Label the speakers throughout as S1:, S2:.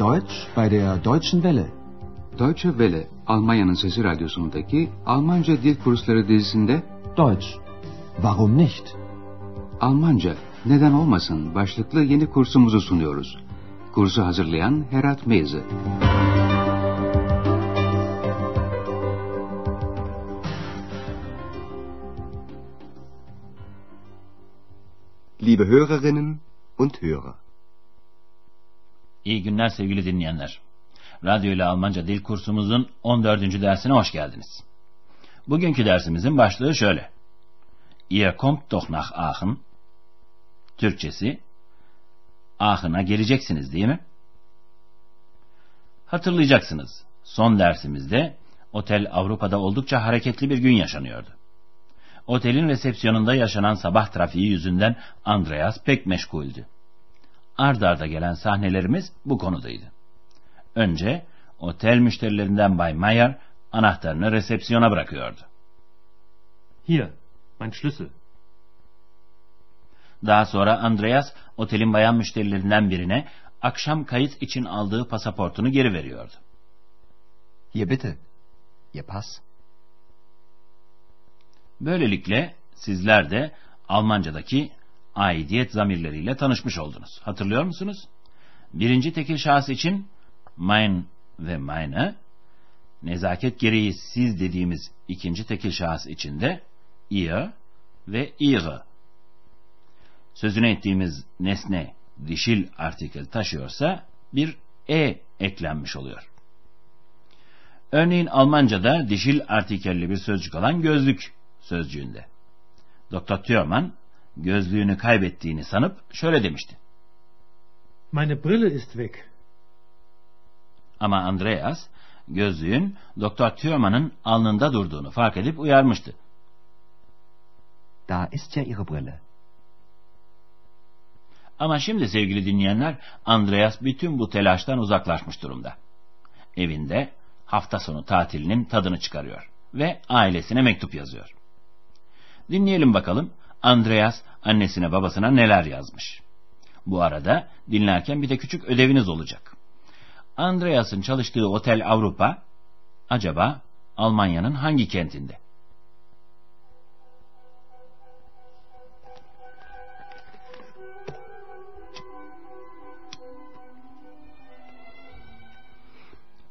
S1: Deutsch bei der Deutschen Welle.
S2: Deutsche Welle, Almanya'nın Sesi Radyosu'ndaki Almanca Dil Kursları dizisinde
S1: Deutsch. Warum nicht?
S2: Almanca, neden olmasın başlıklı yeni kursumuzu sunuyoruz. Kursu hazırlayan Herat Meyze.
S3: Liebe Hörerinnen und Hörer.
S4: İyi günler sevgili dinleyenler. Radyo ile Almanca dil kursumuzun 14. dersine hoş geldiniz. Bugünkü dersimizin başlığı şöyle. Ihr kommt doch nach Aachen. Türkçesi, Aachen'a geleceksiniz değil mi? Hatırlayacaksınız. Son dersimizde Otel Avrupa'da oldukça hareketli bir gün yaşanıyordu. Otelin resepsiyonunda yaşanan sabah trafiği yüzünden Andreas pek meşguldü. Ard arda gelen sahnelerimiz bu konudaydı. Önce otel müşterilerinden Bay Mayer anahtarını resepsiyona bırakıyordu.
S5: Hier, mein Schlüssel.
S4: Daha sonra Andreas otelin bayan müşterilerinden birine akşam kayıt için aldığı pasaportunu geri veriyordu.
S3: Hier bitte. Ihr Pass.
S4: Böylelikle sizler de Almancadaki aidiyet zamirleriyle tanışmış oldunuz. Hatırlıyor musunuz? Birinci tekil şahıs için mein ve meine, nezaket gereği siz dediğimiz ikinci tekil şahıs için de ihr ve ihre. Sözüne ettiğimiz nesne dişil artikel taşıyorsa bir e eklenmiş oluyor. Örneğin Almanca'da dişil artikelli bir sözcük olan gözlük sözcüğünde. Dr. Thürmann gözlüğünü kaybettiğini sanıp şöyle demişti.
S5: Meine Brille ist weg.
S4: Ama Andreas gözlüğün Dr. Thürmann'ın alnında durduğunu fark edip uyarmıştı.
S3: Da ist ja Ihre Brille.
S4: Ama şimdi sevgili dinleyenler Andreas bütün bu telaştan uzaklaşmış durumda. Evinde hafta sonu tatilinin tadını çıkarıyor ve ailesine mektup yazıyor. Dinleyelim bakalım Andreas annesine babasına neler yazmış. Bu arada dinlerken bir de küçük ödeviniz olacak. Andreas'ın çalıştığı Otel Avrupa acaba Almanya'nın hangi kentinde?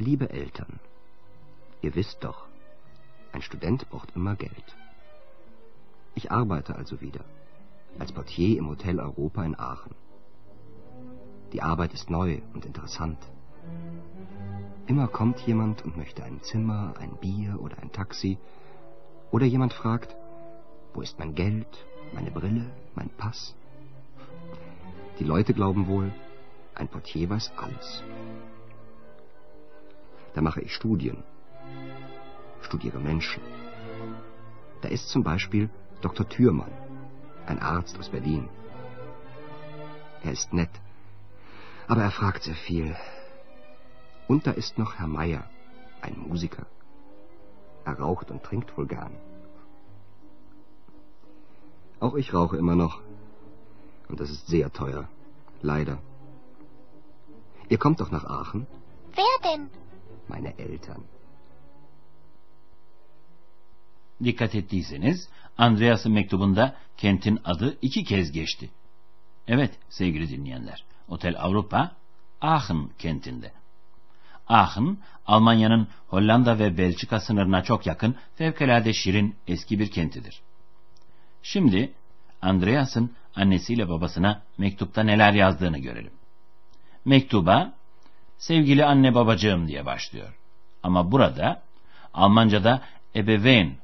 S3: Liebe Eltern, ihr wisst doch, ein Student braucht immer Geld. Ich arbeite also wieder, als Portier im Hotel Europa in Aachen. Die Arbeit ist neu und interessant. Immer kommt jemand und möchte ein Zimmer, ein Bier oder ein Taxi. Oder jemand fragt, wo ist mein Geld, meine Brille, mein Pass? Die Leute glauben wohl, ein Portier weiß alles. Da mache ich Studien, studiere Menschen. Da ist zum Beispiel Dr. Thürmann, ein Arzt aus Berlin. Er ist nett, aber er fragt sehr viel. Und da ist noch Herr Meier, ein Musiker. Er raucht und trinkt wohl gern. Auch ich rauche immer noch. Und das ist sehr teuer. Leider. Ihr kommt doch nach Aachen?
S6: Wer denn?
S3: Meine Eltern.
S4: Dikkat ettiyseniz Andreas'ın mektubunda kentin adı iki kez geçti. Evet sevgili dinleyenler, Otel Avrupa Aachen kentinde. Aachen, Almanya'nın Hollanda ve Belçika sınırına çok yakın fevkalade şirin eski bir kentidir. Şimdi Andreas'ın annesiyle babasına mektupta neler yazdığını görelim. Mektuba, sevgili anne babacığım diye başlıyor. Ama burada Almanca'da ebeveyn,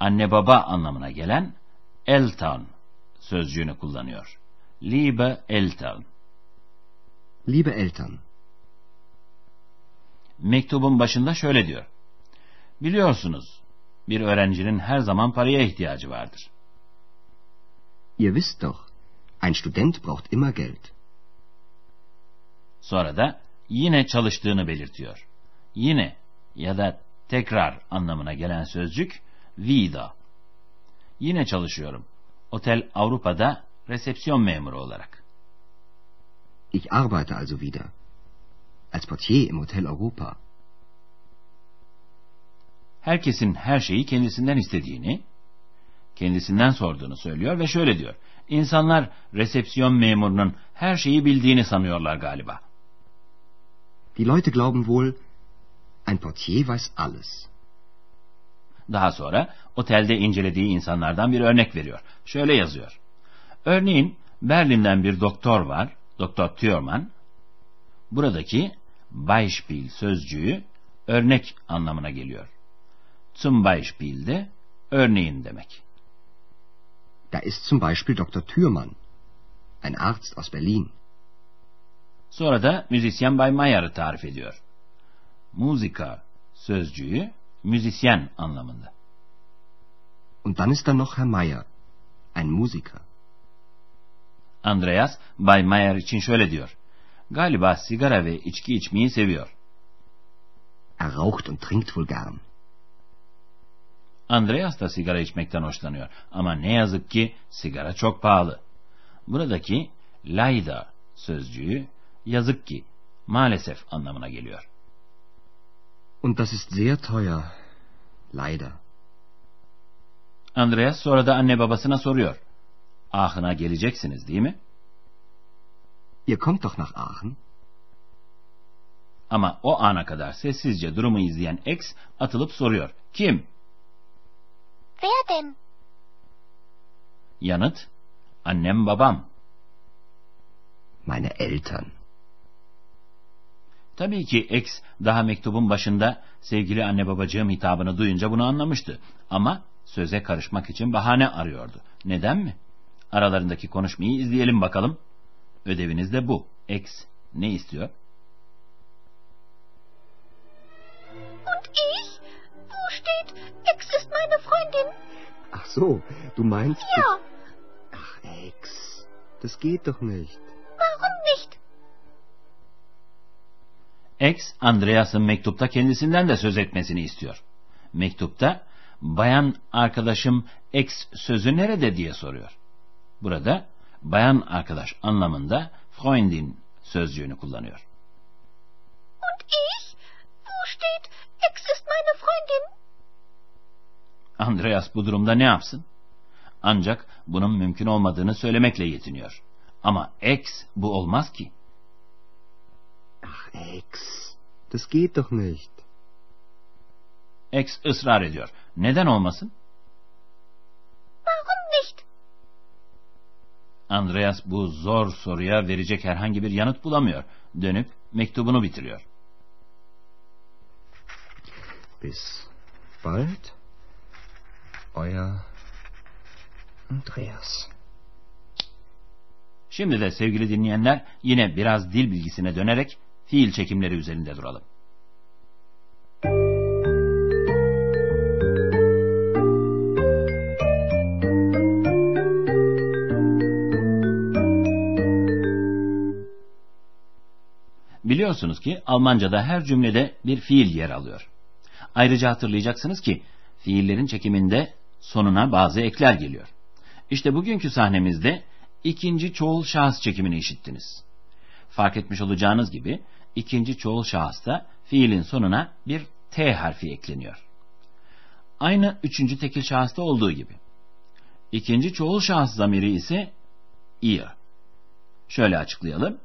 S4: anne baba anlamına gelen Eltern sözcüğünü kullanıyor. Liebe Eltern.
S3: Liebe Eltern,
S4: Mektubun başında şöyle diyor. Biliyorsunuz, bir öğrencinin her zaman paraya ihtiyacı vardır.
S3: ihr wisst doch, ein Student braucht immer Geld.
S4: Sonra da yine çalıştığını belirtiyor. Yine ya da tekrar anlamına gelen sözcük vida. Yine çalışıyorum. Otel Avrupa'da resepsiyon memuru olarak.
S3: Ich arbeite also wieder. als Portier im Hotel Europa.
S4: Herkesin her şeyi kendisinden istediğini, kendisinden sorduğunu söylüyor ve şöyle diyor. İnsanlar resepsiyon memurunun her şeyi bildiğini sanıyorlar galiba.
S3: Die Leute glauben wohl, ein Portier weiß alles.
S4: Daha sonra otelde incelediği insanlardan bir örnek veriyor. Şöyle yazıyor. Örneğin Berlin'den bir doktor var, Doktor Thürmann. Buradaki Beispiel sözcüğü örnek anlamına geliyor. Zum Beispiel de örneğin demek.
S3: Da ist zum Beispiel Dr. Thürmann, ein Arzt aus Berlin.
S4: Sonra da müzisyen Bay Mayer'ı tarif ediyor. Musiker sözcüğü müzisyen anlamında.
S3: Und dann ist da noch Herr Meyer, ein Musiker.
S4: Andreas Bay Mayer için şöyle diyor. Galiba sigara ve içki içmeyi seviyor.
S3: Er raucht und trinkt wohl gern.
S4: Andreas da sigara içmekten hoşlanıyor. Ama ne yazık ki sigara çok pahalı. Buradaki leider sözcüğü yazık ki, maalesef anlamına geliyor.
S3: Und das ist sehr teuer. Leider.
S4: Andreas sonra da anne babasına soruyor. Aachen'a geleceksiniz değil mi?
S3: Ihr kommt doch nach Aachen?
S4: Ama o ana kadar sessizce durumu izleyen ex atılıp soruyor. Kim?
S6: Wer denn?
S4: Yanıt, annem babam.
S3: Meine Eltern.
S4: Tabii ki ex daha mektubun başında sevgili anne babacığım hitabını duyunca bunu anlamıştı. Ama söze karışmak için bahane arıyordu. Neden mi? Aralarındaki konuşmayı izleyelim bakalım. Ödeviniz de bu. Ex ne istiyor?
S6: Und ich? Wo steht, Ex ist meine Freundin?
S3: Ach so, du meinst...
S6: Ja,
S3: Ach, Ex. Das geht doch nicht.
S4: Ex, Andreas'ın mektupta kendisinden de söz etmesini istiyor. Mektupta, bayan arkadaşım ex sözü nerede diye soruyor. Burada, bayan arkadaş anlamında Freundin sözcüğünü kullanıyor.
S6: Und ich? Wo steht, Ex ist meine Freundin?
S4: Andreas bu durumda ne yapsın? Ancak bunun mümkün olmadığını söylemekle yetiniyor. Ama ex bu olmaz ki.
S3: Ach, Ex. Das geht doch nicht.
S4: Ex ısrar ediyor. Neden olmasın?
S6: Warum nicht?
S4: Andreas bu zor soruya verecek herhangi bir yanıt bulamıyor. Dönüp mektubunu bitiriyor.
S3: Bis bald. Euer Andreas.
S4: Şimdi de sevgili dinleyenler yine biraz dil bilgisine dönerek fiil çekimleri üzerinde duralım. Biliyorsunuz ki Almanca'da her cümlede bir fiil yer alıyor. Ayrıca hatırlayacaksınız ki fiillerin çekiminde sonuna bazı ekler geliyor. İşte bugünkü sahnemizde ikinci çoğul şahıs çekimini işittiniz. Fark etmiş olacağınız gibi ikinci çoğul şahısta fiilin sonuna bir T harfi ekleniyor. Aynı üçüncü tekil şahısta olduğu gibi. İkinci çoğul şahıs zamiri ise ihr. Şöyle açıklayalım.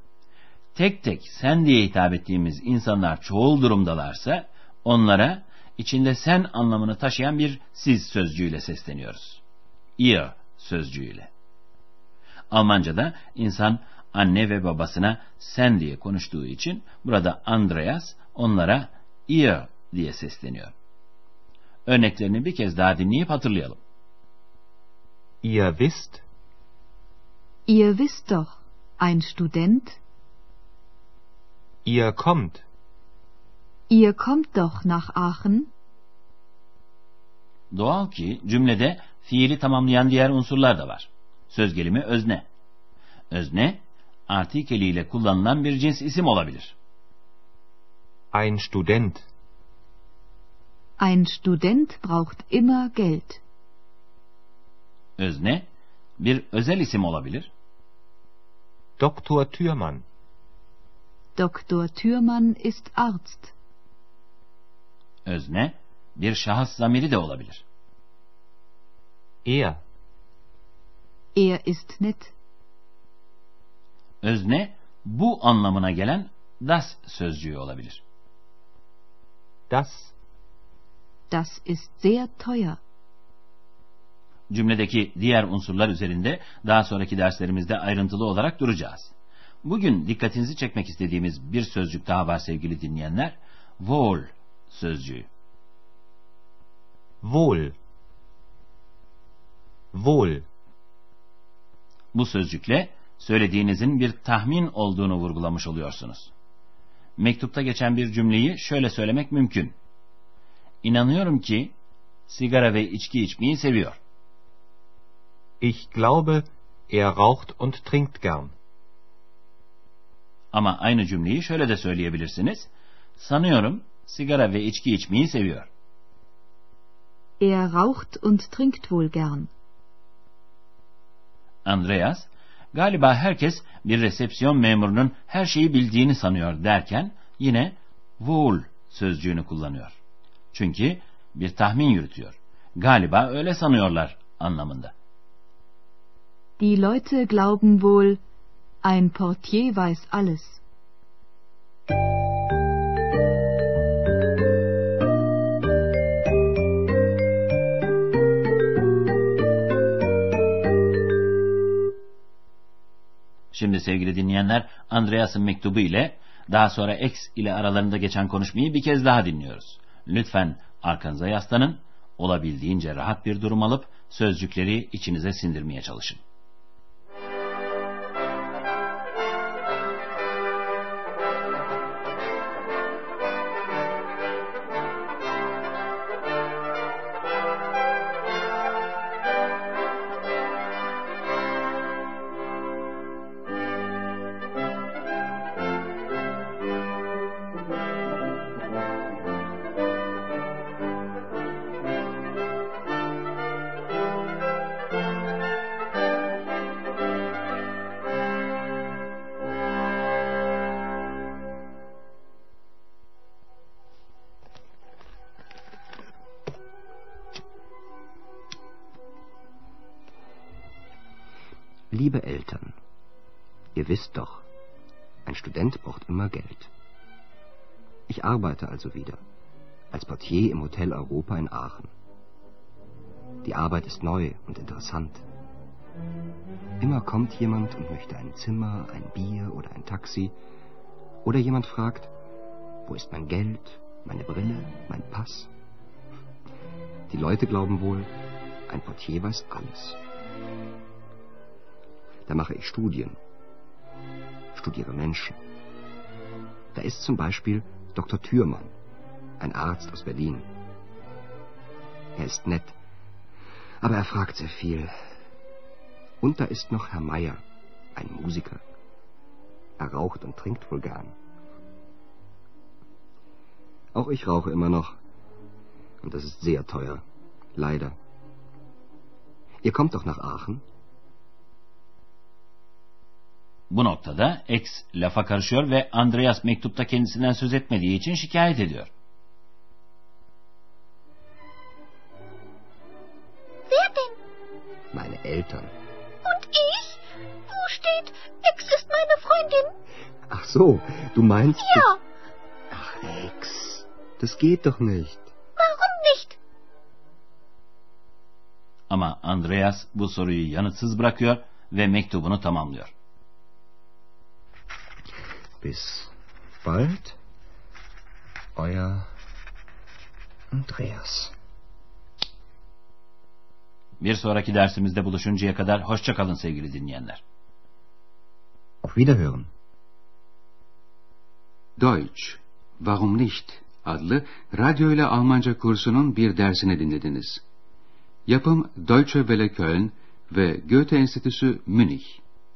S4: Tek tek sen diye hitap ettiğimiz insanlar çoğul durumdalarsa onlara içinde sen anlamını taşıyan bir siz sözcüğüyle sesleniyoruz. Ihr sözcüğüyle. Almanca'da insan anne ve babasına sen diye konuştuğu için burada Andreas onlara ihr diye sesleniyor. Örneklerini bir kez daha dinleyip hatırlayalım.
S5: Ihr wisst,
S7: Ihr wisst doch, ein Student,
S5: ihr kommt,
S7: ihr kommt doch nach Aachen,
S4: Doğal ki cümlede fiili tamamlayan diğer unsurlar da var. Söz gelimi özne. Özne, artikeliyle kullanılan bir cins isim olabilir.
S5: ein Student,
S7: ein Student braucht immer Geld.
S4: Özne, bir özel isim olabilir.
S5: Dr. Thürmann,
S7: Dr. Thürmann ist Arzt.
S4: Özne bir şahıs zamiri de olabilir.
S5: Er.
S7: Er ist nett.
S4: Özne bu anlamına gelen das sözcüğü olabilir.
S5: Das.
S7: Das ist sehr teuer.
S4: Cümledeki diğer unsurlar üzerinde daha sonraki derslerimizde ayrıntılı olarak duracağız. Bugün dikkatinizi çekmek istediğimiz bir sözcük daha var sevgili dinleyenler. Wohl sözcüğü.
S5: Wohl. Wohl.
S4: Bu sözcükle söylediğinizin bir tahmin olduğunu vurgulamış oluyorsunuz. Mektupta geçen bir cümleyi şöyle söylemek mümkün. İnanıyorum ki sigara ve içki içmeyi seviyor.
S5: Ich glaube, er raucht und trinkt gern.
S4: Ama aynı cümleyi şöyle de söyleyebilirsiniz. Sanıyorum sigara ve içki içmeyi seviyor.
S7: Er raucht und trinkt wohl gern.
S4: Andreas, galiba herkes bir resepsiyon memurunun her şeyi bildiğini sanıyor derken yine wohl sözcüğünü kullanıyor. Çünkü bir tahmin yürütüyor. Galiba öyle sanıyorlar anlamında.
S7: Die Leute glauben wohl, ein Portier weiß alles.
S4: Şimdi sevgili dinleyenler Andreas'ın mektubu ile daha sonra X ile aralarında geçen konuşmayı bir kez daha dinliyoruz. Lütfen arkanıza yaslanın, olabildiğince rahat bir durum alıp sözcükleri içinize sindirmeye çalışın.
S3: Liebe Eltern, ihr wisst doch, ein Student braucht immer Geld. Ich arbeite also wieder als Portier im Hotel Europa in Aachen. Die Arbeit ist neu und interessant. Immer kommt jemand und möchte ein Zimmer, ein Bier oder ein Taxi. Oder jemand fragt, wo ist mein Geld, meine Brille, mein Pass? Die Leute glauben wohl, ein Portier weiß alles. Da mache ich Studien, studiere Menschen. Da ist zum Beispiel Dr. Thürmann, ein Arzt aus Berlin. Er ist nett, aber er fragt sehr viel. Und da ist noch Herr Meier, ein Musiker. Er raucht und trinkt wohl gern. Auch ich rauche immer noch. Und das ist sehr teuer. Leider. Ihr kommt doch nach Aachen?
S4: Bu noktada X lafa karışıyor ve Andreas mektupta kendisinden söz etmediği için şikayet ediyor.
S6: Wer denn?
S3: Meine Eltern.
S6: Und ich? Wo steht, Ex ist meine Freundin?
S3: Ach so, du meinst...
S6: Ja,
S3: Ach, Ex, das geht doch nicht.
S6: warum nicht?
S4: Ama Andreas bu soruyu yanıtsız bırakıyor ve mektubunu tamamlıyor.
S3: Bis bald, euer Andreas.
S4: Bir sonraki dersimizde buluşuncaya kadar hoşça kalın sevgili dinleyenler.
S3: Auf Wiederhören.
S2: Deutsch, Warum nicht? adlı radyo ile Almanca kursunun bir dersini dinlediniz. Yapım Deutsche Welle Köln ve Goethe Enstitüsü Münih.